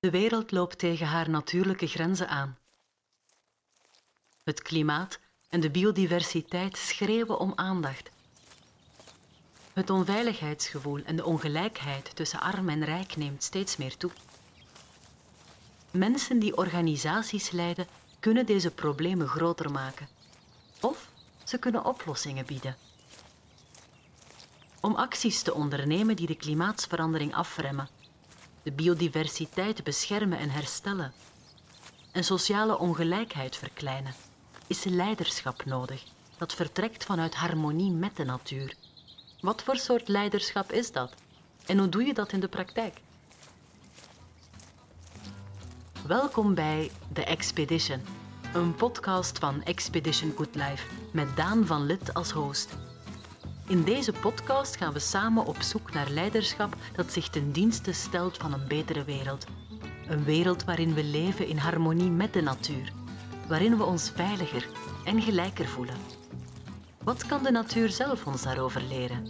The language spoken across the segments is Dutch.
De wereld loopt tegen haar natuurlijke grenzen aan. Het klimaat en de biodiversiteit schreeuwen om aandacht. Het onveiligheidsgevoel en de ongelijkheid tussen arm en rijk neemt steeds meer toe. Mensen die organisaties leiden, kunnen deze problemen groter maken. Of ze kunnen oplossingen bieden. Om acties te ondernemen die de klimaatsverandering afremmen, de biodiversiteit beschermen en herstellen en sociale ongelijkheid verkleinen, is leiderschap nodig dat vertrekt vanuit harmonie met de natuur. Wat voor soort leiderschap is dat? En hoe doe je dat in de praktijk? Welkom bij The Expedition, een podcast van Expedition Good Life met Daan van Lid als host. In deze podcast gaan we samen op zoek naar leiderschap dat zich ten dienste stelt van een betere wereld. Een wereld waarin we leven in harmonie met de natuur, waarin we ons veiliger en gelijker voelen. Wat kan de natuur zelf ons daarover leren?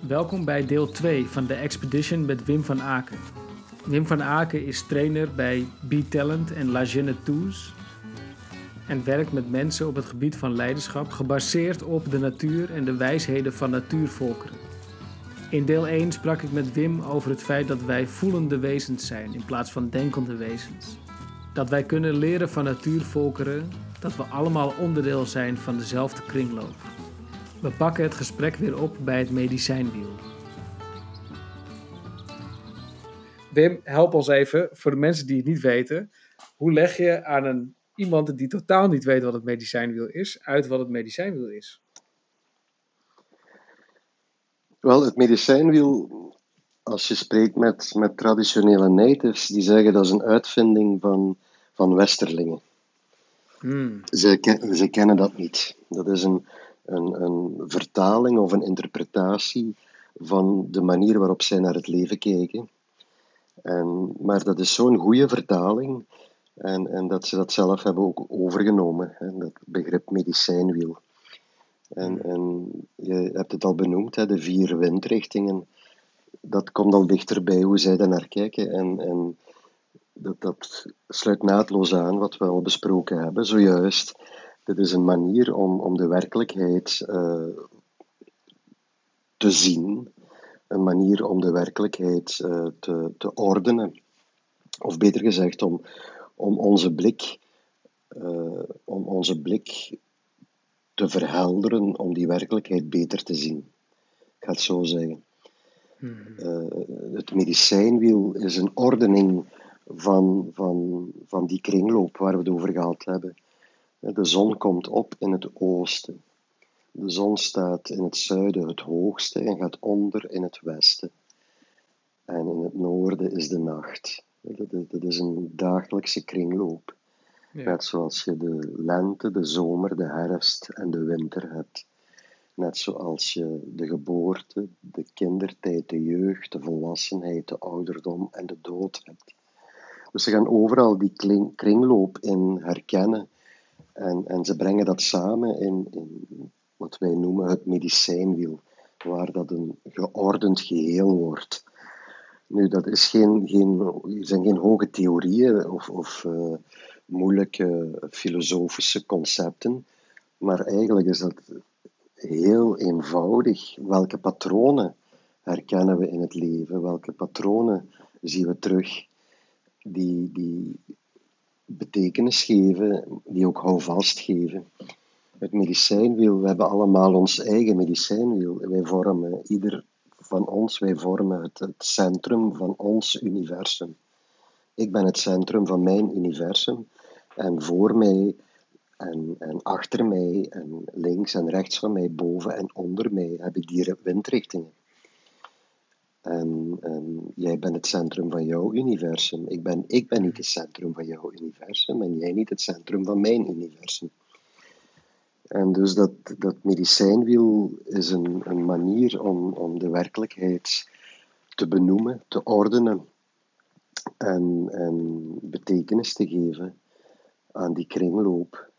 Welkom bij deel 2 van de Expedition met Wim van Aken. Wim van Aken is trainer bij B-Talent en La Jeune Tous en werkt met mensen op het gebied van leiderschap gebaseerd op de natuur en de wijsheden van natuurvolkeren. In deel 1 sprak ik met Wim over het feit dat wij voelende wezens zijn in plaats van denkende wezens. Dat wij kunnen leren van natuurvolkeren dat we allemaal onderdeel zijn van dezelfde kringloop. We pakken het gesprek weer op bij het medicijnwiel. Wim, help ons even, voor de mensen die het niet weten. Hoe leg je aan een, iemand die totaal niet weet wat het medicijnwiel is, uit wat het medicijnwiel is? Wel, het medicijnwiel, als je spreekt met, met traditionele natives, die zeggen dat is een uitvinding van, van westerlingen. Hmm. Ze, ze kennen dat niet. Dat is een, een, een vertaling of een interpretatie van de manier waarop zij naar het leven kijken. En, maar dat is zo'n goede vertaling en, en dat ze dat zelf hebben ook overgenomen, hè, dat begrip medicijnwiel. En, en je hebt het al benoemd, hè, de vier windrichtingen. Dat komt al dichterbij hoe zij daar naar kijken. En, en dat, dat sluit naadloos aan wat we al besproken hebben, zojuist. Dit is een manier om, om de werkelijkheid uh, te zien, een manier om de werkelijkheid uh, te, te ordenen. Of beter gezegd, om, om onze blik, uh, om onze blik te verhelderen, om die werkelijkheid beter te zien. Ik ga het zo zeggen. Hmm. het medicijnwiel is een ordening van, van, van die kringloop waar we het over gehad hebben. De zon komt op in het oosten. De zon staat in het zuiden het hoogste en gaat onder in het westen. En in het noorden is de nacht. Dat is een dagelijkse kringloop. Net zoals je de lente, de zomer, de herfst en de winter hebt. Net zoals je de geboorte, de kindertijd, de jeugd, de volwassenheid, de ouderdom en de dood hebt. Dus ze gaan overal die kringloop in herkennen. En, en ze brengen dat samen in, in wat wij noemen het medicijnwiel, waar dat een geordend geheel wordt. Nu, dat is geen, geen, zijn geen hoge theorieën of, of uh, moeilijke filosofische concepten, maar eigenlijk is dat heel eenvoudig. Welke patronen herkennen we in het leven? Welke patronen zien we terug? die, die betekenis geven, die ook houvast geven. Het medicijnwiel, we hebben allemaal ons eigen medicijnwiel. Wij vormen, ieder van ons, wij vormen het, het centrum van ons universum. Ik ben het centrum van mijn universum en voor mij en, en achter mij en links en rechts van mij, boven en onder mij heb ik die windrichtingen. En, en, jij bent het centrum van jouw universum. Ik ben, ik ben niet het centrum van jouw universum en jij niet het centrum van mijn universum. En dus dat, dat medicijnwiel is een, een manier om, om de werkelijkheid te benoemen, te ordenen en, en betekenis te geven aan die kringloop.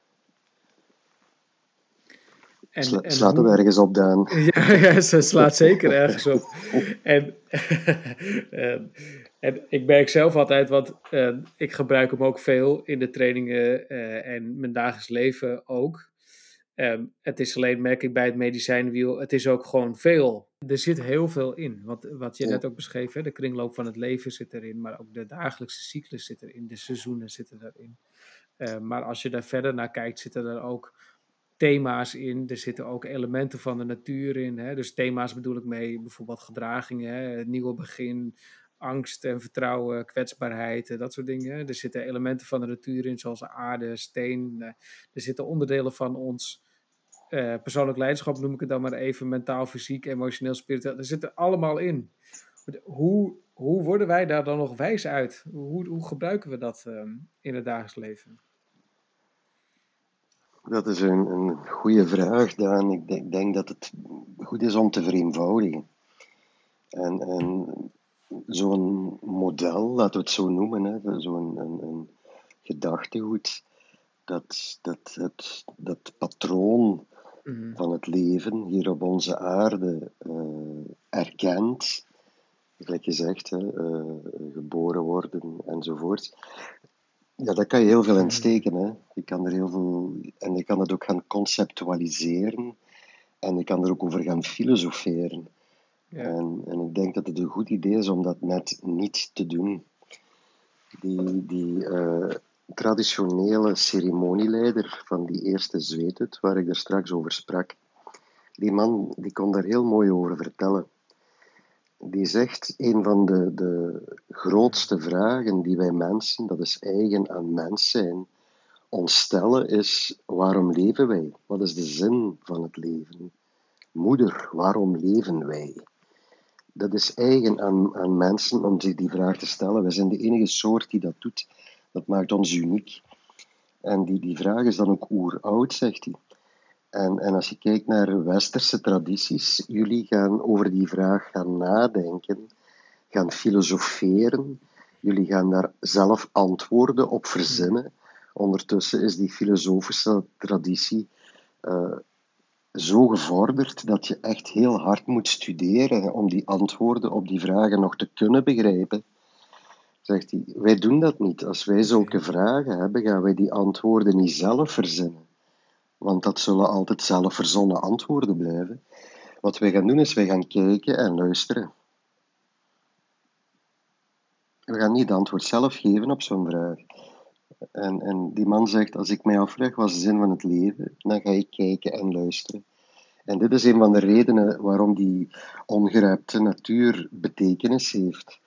en, Sla, en slaat het ergens op, Daan? Ja, ja, ze slaat zeker ergens op. En, en, en, ik merk zelf altijd, want uh, ik gebruik hem ook veel in de trainingen uh, en mijn dagelijks leven ook. Um, het is alleen, merk ik bij het medicijnwiel, het is ook gewoon veel. Er zit heel veel in. Wat, wat je net ook beschreef, hè? de kringloop van het leven zit erin, maar ook de dagelijkse cyclus zit erin, de seizoenen zitten erin. Uh, maar als je daar verder naar kijkt, zitten er ook thema's in. Er zitten ook elementen van de natuur in. Hè? Dus thema's bedoel ik mee, bijvoorbeeld gedragingen, hè? het nieuwe begin, angst en vertrouwen, kwetsbaarheid, eh, dat soort dingen. Er zitten elementen van de natuur in, zoals aarde, steen. Eh, er zitten onderdelen van ons uh, persoonlijk leiderschap, noem ik het dan maar even, mentaal, fysiek, emotioneel, spiritueel. Er zitten allemaal in. Hoe, hoe worden wij daar dan nog wijs uit? Hoe, hoe gebruiken we dat um, in het dagelijks leven? Dat is een, een goede vraag, Daan. Ik denk, denk, dat het goed is om te vereenvoudigen. En, en zo'n model, laten we het zo noemen, zo'n een, een gedachtegoed, dat, dat, het, dat patroon mm-hmm. van het leven hier op onze aarde uh, erkent, gelijk je zegt, hè, uh, geboren worden enzovoort. Ja, daar kan je heel veel in mm-hmm. steken. Hè. Je kan er heel veel, en je kan het ook gaan conceptualiseren en je kan er ook over gaan filosoferen. En, en ik denk dat het een goed idee is om dat net niet te doen. Die, die uh, traditionele ceremonieleider van die eerste zweethut, waar ik er straks over sprak, die man die kon daar heel mooi over vertellen. Die zegt, een van de, de grootste vragen die wij mensen, dat is eigen aan mens zijn, ons stellen is, waarom leven wij? Wat is de zin van het leven? Moeder, waarom leven wij? dat is eigen aan, aan mensen om zich die vraag te stellen. Wij zijn de enige soort die dat doet. Dat maakt ons uniek. En die, die vraag is dan ook oeroud, zegt hij. En, en als je kijkt naar westerse tradities, jullie gaan over die vraag gaan nadenken, gaan filosoferen, jullie gaan daar zelf antwoorden op verzinnen. Ondertussen is die filosofische traditie uh, zo gevorderd dat je echt heel hard moet studeren om die antwoorden op die vragen nog te kunnen begrijpen. Zegt hij, wij doen dat niet. Als wij zulke vragen hebben, gaan wij die antwoorden niet zelf verzinnen. Want dat zullen altijd zelf verzonnen antwoorden blijven. Wat wij gaan doen is, wij gaan kijken en luisteren. We gaan niet het antwoord zelf geven op zo'n vraag. En, en die man zegt, als ik mij afvraag wat is de zin van het leven, dan ga ik kijken en luisteren. En dit is een van de redenen waarom die ongerijpte natuur betekenis heeft.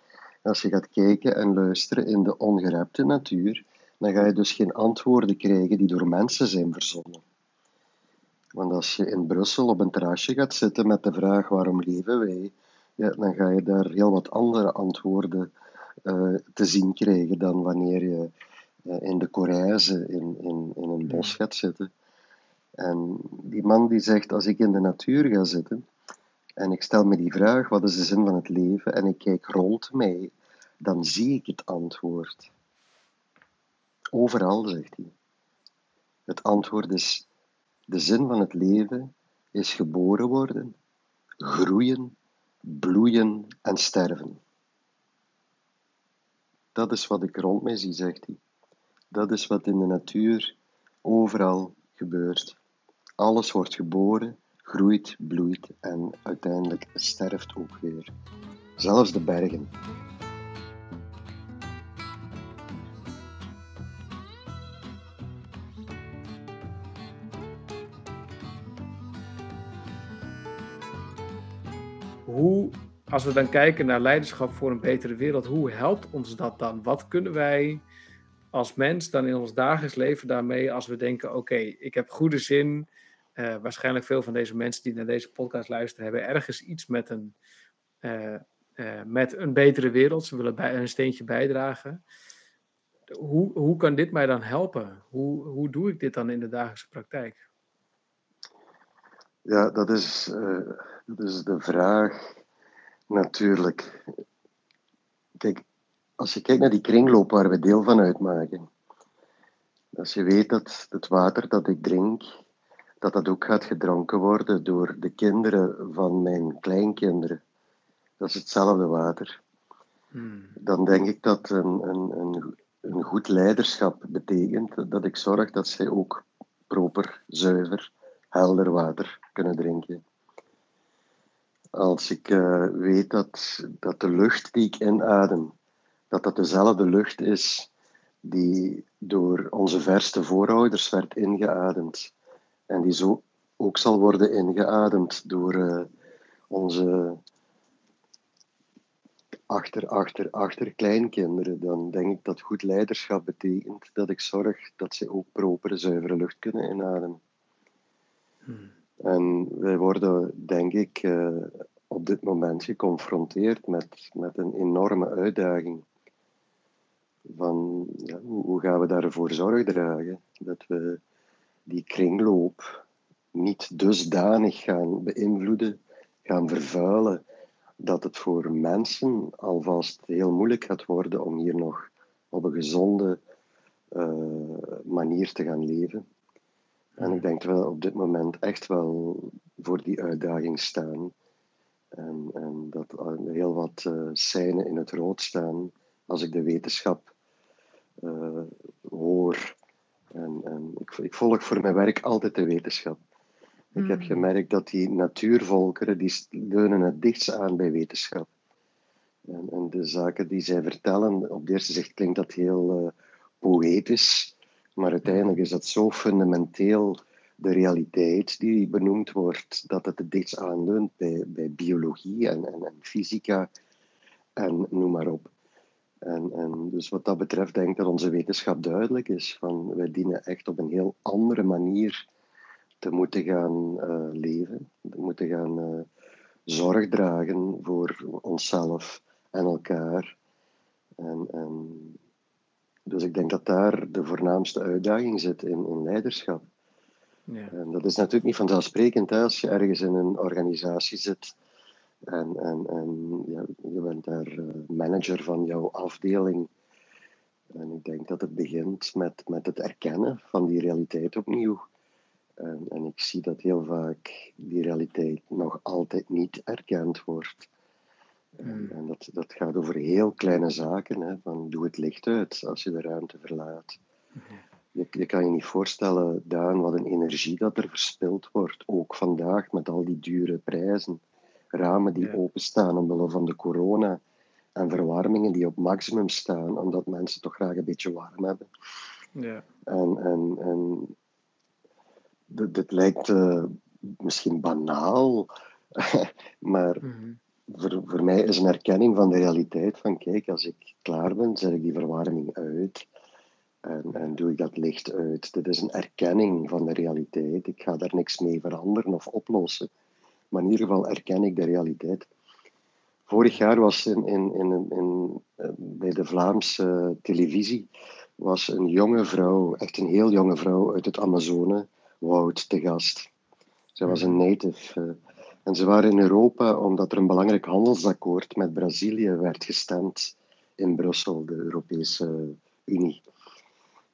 Als je gaat kijken en luisteren in de ongerijpte natuur, dan ga je dus geen antwoorden krijgen die door mensen zijn verzonnen. Want als je in Brussel op een terrasje gaat zitten met de vraag waarom leven wij, ja, dan ga je daar heel wat andere antwoorden uh, te zien krijgen dan wanneer je uh, in de Corrèze in, in, in een bos gaat zitten. En die man die zegt, als ik in de natuur ga zitten en ik stel me die vraag, wat is de zin van het leven, en ik kijk rond mij, dan zie ik het antwoord. Overal, zegt hij. Het antwoord is, de zin van het leven is geboren worden, groeien, bloeien en sterven. Dat is wat ik rond mij zie, zegt hij. Dat is wat in de natuur overal gebeurt. Alles wordt geboren, groeit, bloeit en uiteindelijk sterft ook weer. Zelfs de bergen. Hoe, als we dan kijken naar leiderschap voor een betere wereld, hoe helpt ons dat dan? Wat kunnen wij als mens dan in ons dagelijks leven daarmee als we denken: oké, ik heb goede zin. Uh, waarschijnlijk veel van deze mensen die naar deze podcast luisteren, hebben ergens iets met een, uh, uh, met een betere wereld. Ze willen bij, een steentje bijdragen. Hoe, hoe kan dit mij dan helpen? Hoe, hoe doe ik dit dan in de dagelijkse praktijk? Ja, dat is, dat is de vraag natuurlijk. Kijk, als je kijkt naar die kringloop waar we deel van uitmaken, als je weet dat het water dat ik drink, dat dat ook gaat gedronken worden door de kinderen van mijn kleinkinderen. Dat is hetzelfde water. Hmm. Dan denk ik dat een, een, een, een goed leiderschap betekent dat ik zorg dat zij ook proper, zuiver, helder water kunnen drinken. Als ik uh, weet dat, dat de lucht die ik inadem, dat dat dezelfde lucht is die door onze verste voorouders werd ingeademd en die zo ook zal worden ingeademd door uh, onze achter, achter, achter kleinkinderen, dan denk ik dat goed leiderschap betekent dat ik zorg dat ze ook propere, zuivere lucht kunnen inademen. Hmm. En wij worden, denk ik, uh, op dit moment geconfronteerd met, met een enorme uitdaging. Van ja, hoe gaan we daarvoor zorg dragen dat we die kringloop niet dusdanig gaan beïnvloeden, gaan vervuilen, dat het voor mensen alvast heel moeilijk gaat worden om hier nog op een gezonde uh, manier te gaan leven. En ik denk dat we op dit moment echt wel voor die uitdaging staan. En, en dat heel wat uh, in het rood staan als ik de wetenschap uh, hoor. En ik, ik, volg voor mijn werk altijd de wetenschap. Ik heb hmm. gemerkt dat die natuurvolkeren, die leunen het dichtst aan bij wetenschap. En, en de zaken die zij vertellen, op de eerste zicht klinkt dat heel uh, poëtisch, maar uiteindelijk is dat zo fundamenteel de realiteit die benoemd wordt, dat het het dichtst aanleunt bij, bij biologie en, en, en fysica en noem maar op. En, en, dus wat dat betreft denk ik dat onze wetenschap duidelijk is. Van, wij dienen echt op een heel andere manier te moeten gaan uh, leven, te moeten gaan uh, zorg dragen voor onszelf en elkaar. En, en, dus ik denk dat daar de voornaamste uitdaging zit in, in leiderschap. Ja. En dat is natuurlijk niet vanzelfsprekend hè, als je ergens in een organisatie zit en, en, en ja, je bent daar uh, manager van jouw afdeling. En ik denk dat het begint met, met het erkennen van die realiteit opnieuw. En, en, ik zie dat heel vaak die realiteit nog altijd niet erkend wordt. En, hmm. en dat, dat gaat over heel kleine zaken, hè, van doe het licht uit als je de ruimte verlaat. Je, je, kan je niet voorstellen, Daan, wat een energie dat er verspild wordt, ook vandaag met al die dure prijzen. Ramen die ja. openstaan omwille van de corona en verwarmingen die op maximum staan, omdat mensen toch graag een beetje warm hebben. Ja. En, en, en dit, lijkt uh, misschien banaal, maar mm voor, voor mij is een erkenning van de realiteit van kijk, als ik klaar ben, zet ik die verwarming uit en, en doe ik dat licht uit. Dit is een erkenning van de realiteit. Ik ga daar niks mee veranderen of oplossen. Maar in ieder geval erken ik de realiteit. Vorig jaar was in, in, in, in, eh, bij de Vlaamse televisie was een jonge vrouw, echt een heel jonge vrouw uit het Amazone, Wout te gast. Zij was een native. Uh, en ze waren in Europa omdat er een belangrijk handelsakkoord met Brazilië werd gestemd in Brussel, de Europese Unie.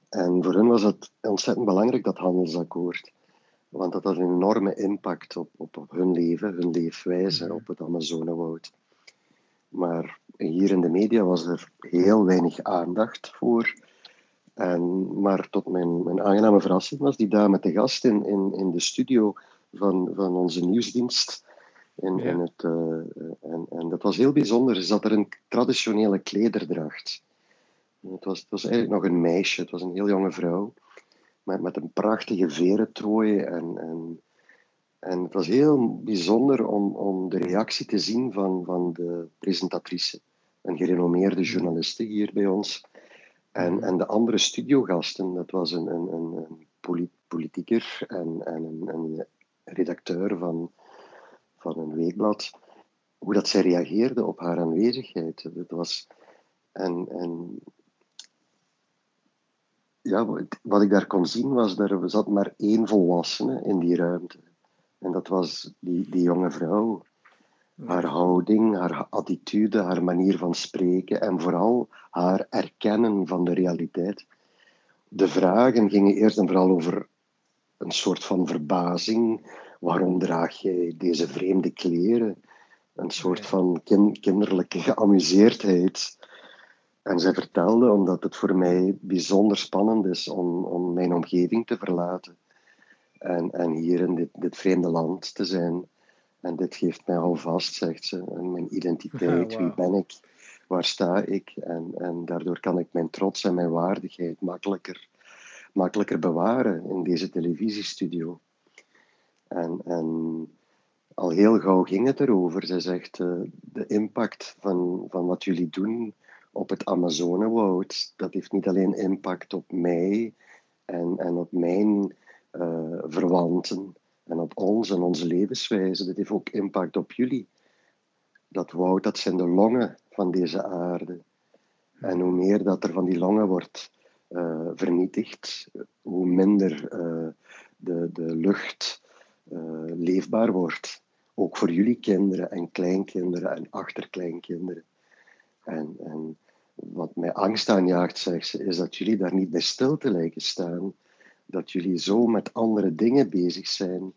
En voor hen was het ontzettend belangrijk, dat handelsakkoord. Want dat had een enorme impact op, op, op hun leven, hun leefwijze, op het Amazonewoud. Maar hier in de media was er heel weinig aandacht voor. En, maar tot mijn, mijn aangename verrassing was die dame te gast in, in, in de studio van, van onze nieuwsdienst. En, en, het, uh, en, en dat was heel bijzonder. Ze zat er een traditionele klederdracht. Het was, het was eigenlijk nog een meisje, het was een heel jonge vrouw. Met, met een prachtige verentrooi. En, en, en het was heel bijzonder om, om de reactie te zien van, van de presentatrice. Een gerenommeerde journaliste hier bij ons. En, en de andere studiogasten, dat was een, een, een, een politieker en, en een, een redacteur van, van een weekblad, hoe dat zij reageerde op haar aanwezigheid. Dat was, en, en ja, wat ik daar kon zien was, dat er zat maar één volwassene in die ruimte. En dat was die, die jonge vrouw. Haar houding, haar attitude, haar manier van spreken en vooral haar erkennen van de realiteit. De vragen gingen eerst en vooral over een soort van verbazing. Waarom draag jij deze vreemde kleren? Een soort van kinderlijke geamuseerdheid. En zij vertelde, omdat het voor mij bijzonder spannend is om, om mijn omgeving te verlaten. En, en hier in dit, dit vreemde land te zijn. En dit geeft mij alvast, zegt ze, mijn identiteit. Wie ben ik? Waar sta ik? En, en daardoor kan ik mijn trots en mijn waardigheid makkelijker, makkelijker bewaren in deze televisiestudio. En, en al heel gauw ging het erover. Ze zegt, uh, de impact van, van wat jullie doen op het Amazonewoud, dat heeft niet alleen impact op mij en, en op mijn uh, verwanten en op ons en onze levenswijze. Dat heeft ook impact op jullie. Dat woud, dat zijn de longen van deze aarde. En hoe meer dat er van die longen wordt uh, vernietigd, hoe minder uh, de, de lucht leefbaar wordt. Ook voor jullie kinderen en kleinkinderen en achterkleinkinderen. En, en wat mij angst aanjaagt, zegt ze, is dat jullie daar niet bij stil te lijken staan. Dat jullie zo met andere dingen bezig zijn.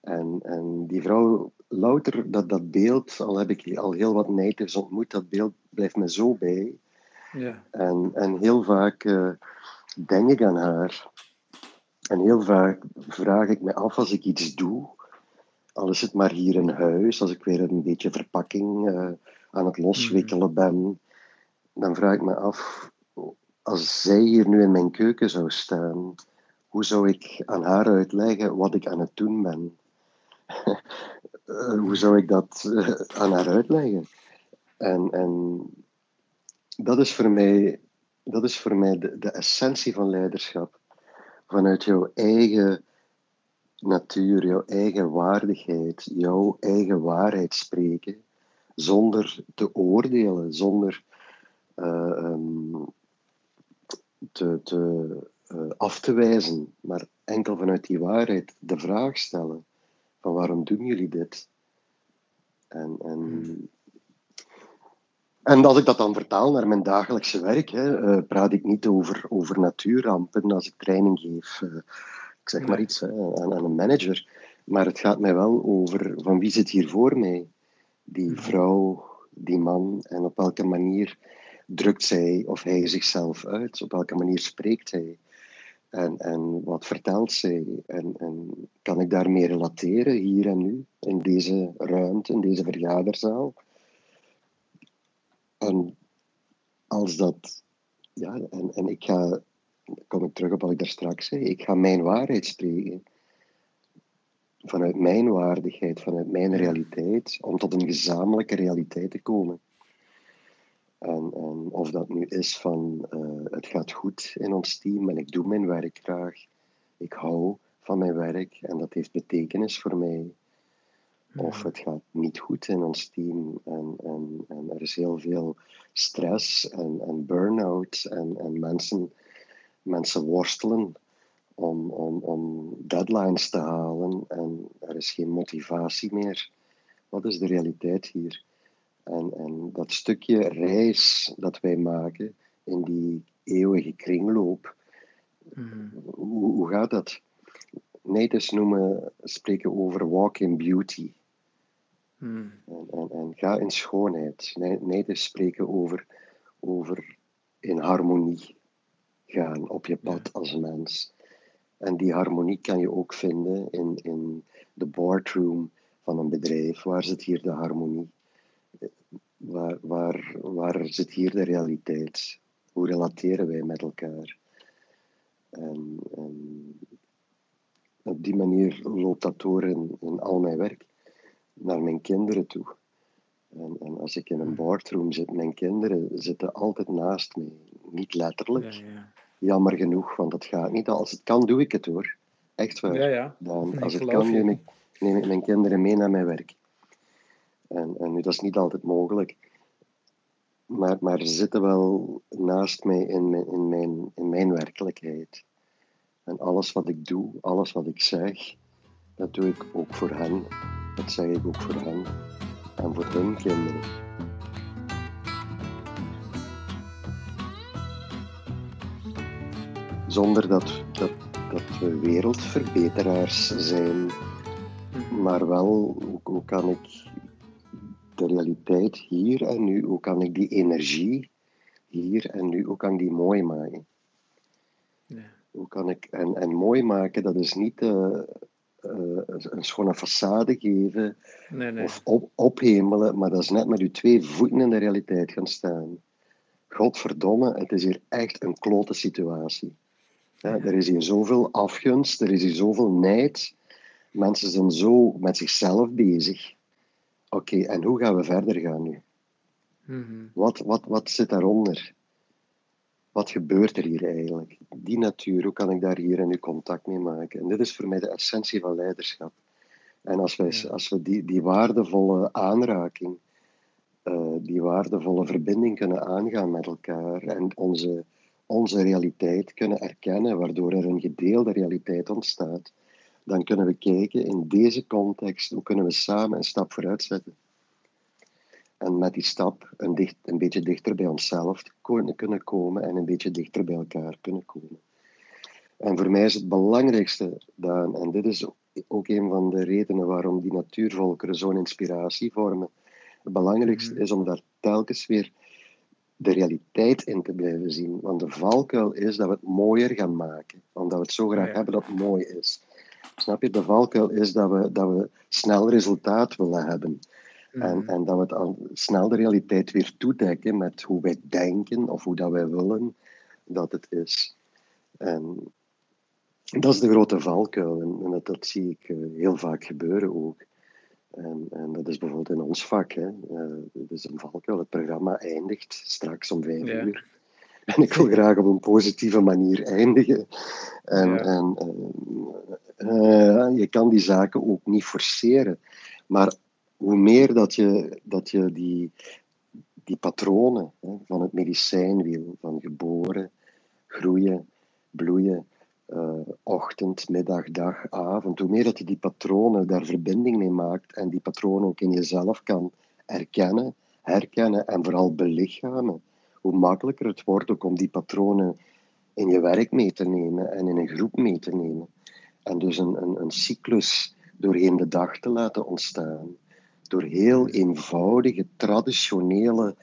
En, en die vrouw, louter dat, dat beeld, al heb ik al heel wat nijters ontmoet, dat beeld blijft me zo bij. Ja. En, en heel vaak uh, denk ik aan haar. En heel vaak vraag ik me af als ik iets doe, al is het maar hier in huis, als ik weer een beetje verpakking uh, aan het loswikkelen ben, dan vraag ik me af, als zij hier nu in mijn keuken zou staan, hoe zou ik aan haar uitleggen wat ik aan het doen ben? Eh, hoe zou ik dat eh, aan haar uitleggen? En, en dat is voor mij, dat is voor mij de, de essentie van leiderschap. Vanuit jouw eigen natuur, jouw eigen waardigheid, jouw eigen waarheid spreken, zonder te oordelen, zonder uh, te, te uh, af te wijzen, maar enkel vanuit die waarheid de vraag stellen van waarom doen jullie dit? En, en, hmm. en als ik dat dan vertaal naar mijn dagelijkse werk, hè, uh, praat ik niet over, over natuurrampen als ik training geef. Ik zeg maar iets hè, aan, aan, een manager. Maar het gaat mij wel over van wie zit hier voor mij? Die hmm. vrouw, die man en op welke manier drukt zij of hij zichzelf uit? Op welke manier spreekt hij? En, en wat vertelt zij? En, en kan ik daarmee relateren hier en nu, in deze ruimte, in deze vergaderzaal? En als dat, ja, en, en ik ga, kom ik terug op wat ik daar straks zei, ik ga mijn waarheid spreken. Vanuit mijn waardigheid, vanuit mijn realiteit, om tot een gezamenlijke realiteit te komen. En, en, of dat nu is van uh, het gaat goed in ons team en ik doe mijn werk graag. Ik hou van mijn werk en dat heeft betekenis voor mij. Of het gaat niet goed in ons team en, en, en er is heel veel stress en, en burn-out en, en mensen, mensen worstelen om, om, om deadlines te halen en er is geen motivatie meer. Wat is de realiteit hier? En, en dat stukje reis dat wij maken in die eeuwige kringloop, mm. hoe, hoe, gaat dat? Natives noemen, spreken over walk in beauty. En, en, en, ga in schoonheid. Natives spreken over, over in harmonie gaan op je pad als mens. En die harmonie kan je ook vinden in, in de boardroom van een bedrijf. Waar zit hier de harmonie? Waar, waar, waar zit hier de realiteit? Hoe relateren wij met elkaar? En, en op die manier loopt dat door in, in al mijn werk naar mijn kinderen toe. En, en, als ik in een boardroom zit, mijn kinderen zitten altijd naast mij. Niet letterlijk. Ja, ja. Jammer genoeg, want dat gaat niet. Als het kan, doe ik het hoor. Echt waar. Ja, Dan, als het kan, neem ik, neem ik mijn kinderen mee naar mijn werk. En, en nu, dat is niet altijd mogelijk. Maar, maar ze zitten wel naast mij in mijn, in, mijn, in mijn werkelijkheid. En alles wat ik doe, alles wat ik zeg, dat doe ik ook voor hen. Dat zeg ik ook voor hen en voor hun kinderen. Zonder dat, dat dat we wereldverbeteraars zijn. Maar wel, hoe, hoe kan ik de realiteit hier en nu, hoe kan ik die energie hier en nu, hoe kan ik die mooi maken? Ja. Hoe kan ik, en, en mooi maken, dat is niet eh, eh, een schone façade geven Nee, nee. of op, ophemelen, maar dat is net met je twee voeten in de realiteit gaan staan. Godverdomme, het is hier echt een klote situatie. Ja, er is hier zoveel afgunst, er is hier zoveel nijd. Mensen zijn zo met zichzelf bezig. Oké, en hoe gaan we verder gaan nu? Mhm. Wat, wat, wat zit daaronder? Wat gebeurt er hier eigenlijk? Die natuur, hoe kan ik daar hier en nu contact mee maken? En dit is voor mij de essentie van leiderschap. En als, wij, Ja. als we die, die waardevolle aanraking, eh, die waardevolle verbinding kunnen aangaan met elkaar en onze, onze realiteit kunnen erkennen, waardoor er een gedeelde realiteit ontstaat, dan kunnen we kijken in deze context, hoe kunnen we samen een stap vooruit zetten. En met die stap een, dicht, een beetje dichter bij onszelf kunnen komen en een beetje dichter bij elkaar kunnen komen. En voor mij is het belangrijkste, Daan, en dit is ook een van de redenen waarom die natuurvolkeren zo'n inspiratie vormen. Het belangrijkste Mhm. is om daar telkens weer de realiteit in te blijven zien. Want de valkuil is dat we het mooier gaan maken, omdat we het zo graag Ja. hebben dat het mooi is. Snap je? De valkuil is dat we, dat we snel resultaat willen hebben. En, Mhm. en dat we het al snel de realiteit weer toedekken met hoe wij denken of hoe dat wij willen dat het is. En dat is de grote valkuil en, en dat, dat zie ik eh, heel vaak gebeuren ook. En, en dat is bijvoorbeeld in ons vak. Hè. Eh, dat is een valkuil. Het programma eindigt straks om vijf Ja. uur. En ik wil graag op een positieve manier eindigen. En, Ja. en eh, je kan die zaken ook niet forceren. Maar hoe meer dat je, dat je die, die patronen hè, van het medicijnwiel, van geboren, groeien, bloeien, eh, ochtend, middag, dag, avond, hoe meer dat je die patronen daar verbinding mee maakt en die patronen ook in jezelf kan erkennen, herkennen en vooral belichamen, hoe makkelijker het wordt ook om die patronen in je werk mee te nemen en in een groep mee te nemen. En dus een, een, een cyclus doorheen de dag te laten ontstaan. Door heel eenvoudige, traditionele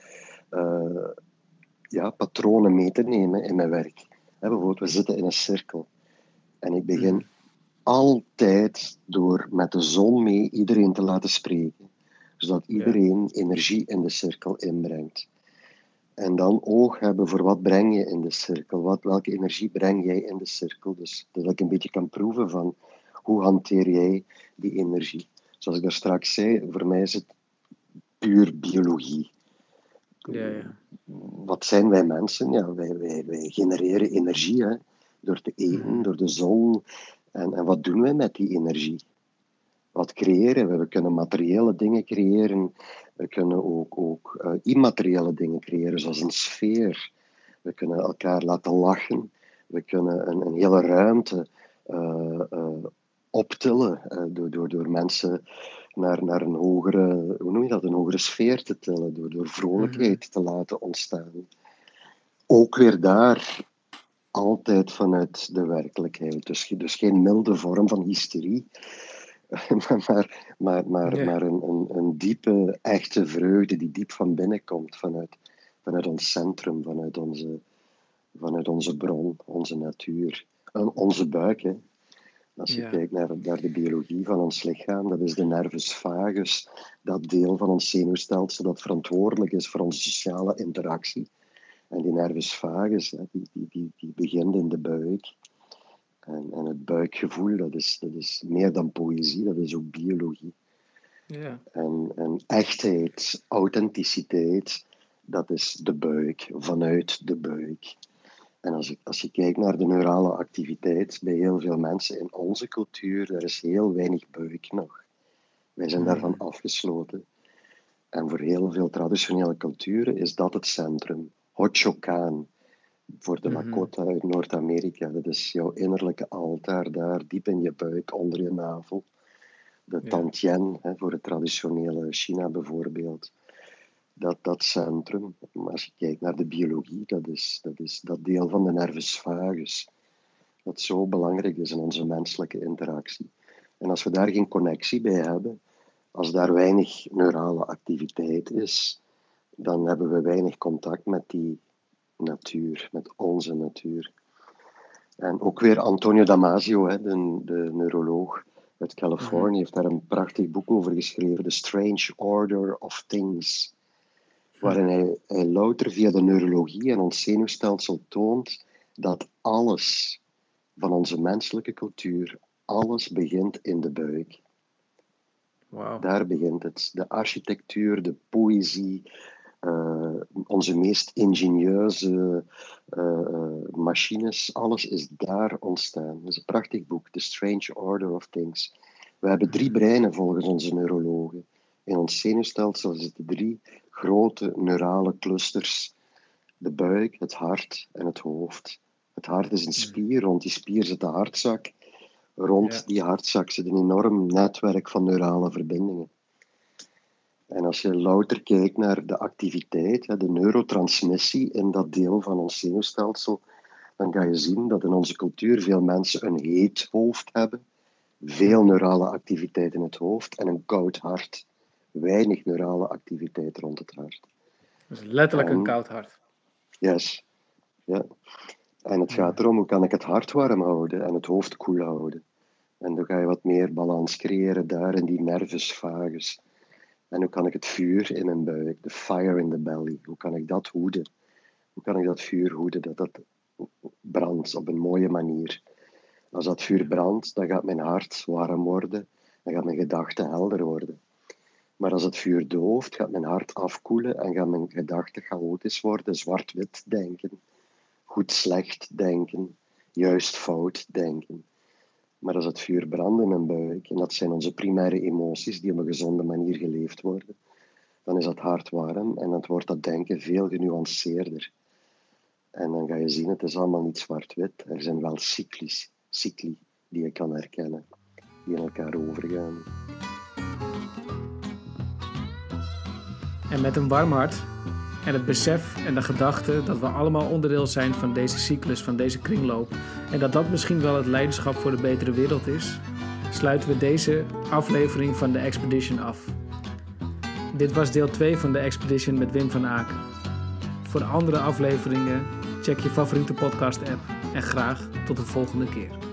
eh, ja, patronen mee te nemen in mijn werk. Bijvoorbeeld, we zitten in een cirkel. En ik begin Mhm. altijd door met de zon mee iedereen te laten spreken. Zodat Ja. iedereen energie in de cirkel inbrengt. En dan oog hebben voor wat breng je in de cirkel. Wat, welke energie breng jij in de cirkel. Dus dat ik een beetje kan proeven van hoe hanteer jij die energie. Zoals ik daar straks zei, voor mij is het puur biologie. Ja, ja. Wat zijn wij mensen? Ja, wij, wij, wij genereren energie hè, door te eten, Mhm. door de zon. En, en wat doen wij met die energie? Wat creëren we? We kunnen materiële dingen creëren. We kunnen ook, ook eh, immateriële dingen creëren, zoals een sfeer. We kunnen elkaar laten lachen. We kunnen een, een hele ruimte eh, optillen eh, door, door, door mensen naar, naar een hogere, hoe noem je dat, een hogere sfeer te tillen, door, door vrolijkheid te laten ontstaan. Ook weer daar altijd vanuit de werkelijkheid. Dus, dus geen milde vorm van hysterie, maar, maar, maar, maar een, een, een diepe, echte vreugde die diep van binnen komt, vanuit, vanuit ons centrum, vanuit onze, vanuit onze bron, onze natuur, En onze buik. Hè. Als je Ja. kijkt naar, naar de biologie van ons lichaam, dat is de nervus vagus, dat deel van ons zenuwstelsel dat verantwoordelijk is voor onze sociale interactie. En die nervus vagus, hè, die, die, die, die begint in de buik. En, en het buikgevoel, dat is, dat is meer dan poëzie, dat is ook biologie. Ja. En, en echtheid, authenticiteit, dat is de buik, vanuit de buik. En als, ik, als je kijkt naar de neurale activiteit bij heel veel mensen in onze cultuur, er is heel weinig buik nog. Wij zijn daarvan Mhm. afgesloten. En voor heel veel traditionele culturen is dat het centrum. Hochokan, voor de Mhm. Lakota uit Noord-Amerika. Dat is jouw innerlijke altaar daar, diep in je buik, onder je navel. De. Tantien, hè, voor het traditionele China bijvoorbeeld. Dat, dat centrum, maar als je kijkt naar de biologie, dat is dat, is dat deel van de nervus vagus. dat zo belangrijk is in onze menselijke interactie. En als we daar geen connectie bij hebben, als daar weinig neurale activiteit is, dan hebben we weinig contact met die natuur, met onze natuur. En ook weer Antonio Damasio, de, de neuroloog uit Californië, mhm. heeft daar een prachtig boek over geschreven, The Strange Order of Things, waarin hij, hij louter via de neurologie en ons zenuwstelsel toont dat alles van onze menselijke cultuur, alles begint in de buik. Wow. Daar begint het. De architectuur, de poëzie, uh, onze meest ingenieuze uh, machines, alles is daar ontstaan. Het is een prachtig boek, The Strange Order of Things. We hebben drie breinen volgens onze neurologen. In ons zenuwstelsel zitten drie grote neurale clusters: de buik, het hart en het hoofd. Het hart is een hmm. spier, rond die spier zit de hartzak. Rond die hartzak zit een enorm netwerk van neurale verbindingen. En als je louter kijkt naar de activiteit, de neurotransmissie in dat deel van ons zenuwstelsel, dan ga je zien dat in onze cultuur veel mensen een heet hoofd hebben, veel neurale activiteit in het hoofd en een koud hart. Weinig neurale activiteit rond het hart. Dus letterlijk een koud hart. Yes. Ja. En het gaat erom hoe kan ik het hart warm houden en het hoofd koel houden. En dan ga je wat meer balans creëren daar in die nervus vagus. En hoe kan ik het vuur in mijn buik, de fire in the belly, hoe kan ik dat hoeden? Hoe kan ik dat vuur hoeden, dat dat brandt op een mooie manier? Als dat vuur brandt, dan gaat mijn hart warm worden, dan gaat mijn gedachten helder worden. Maar als het vuur dooft, gaat mijn hart afkoelen en gaan mijn gedachten chaotisch worden, zwart-wit denken, goed-slecht denken, juist-fout denken. Maar als het vuur brandt in mijn buik, en dat zijn onze primaire emoties die op een gezonde manier geleefd worden, dan is dat hart warm en dan wordt dat denken veel genuanceerder. En dan ga je zien, het is allemaal niet zwart-wit. Er zijn wel cyclies, cycli die je kan herkennen, die in elkaar overgaan. En met een warm hart en het besef en de gedachte dat we allemaal onderdeel zijn van deze cyclus, van deze kringloop, en dat dat misschien wel het leiderschap voor de betere wereld is, sluiten we deze aflevering van de Expedition af. Dit was deel 2 van de Expedition met Wim van Aken. Voor andere afleveringen check je favoriete podcast-app en graag tot de volgende keer.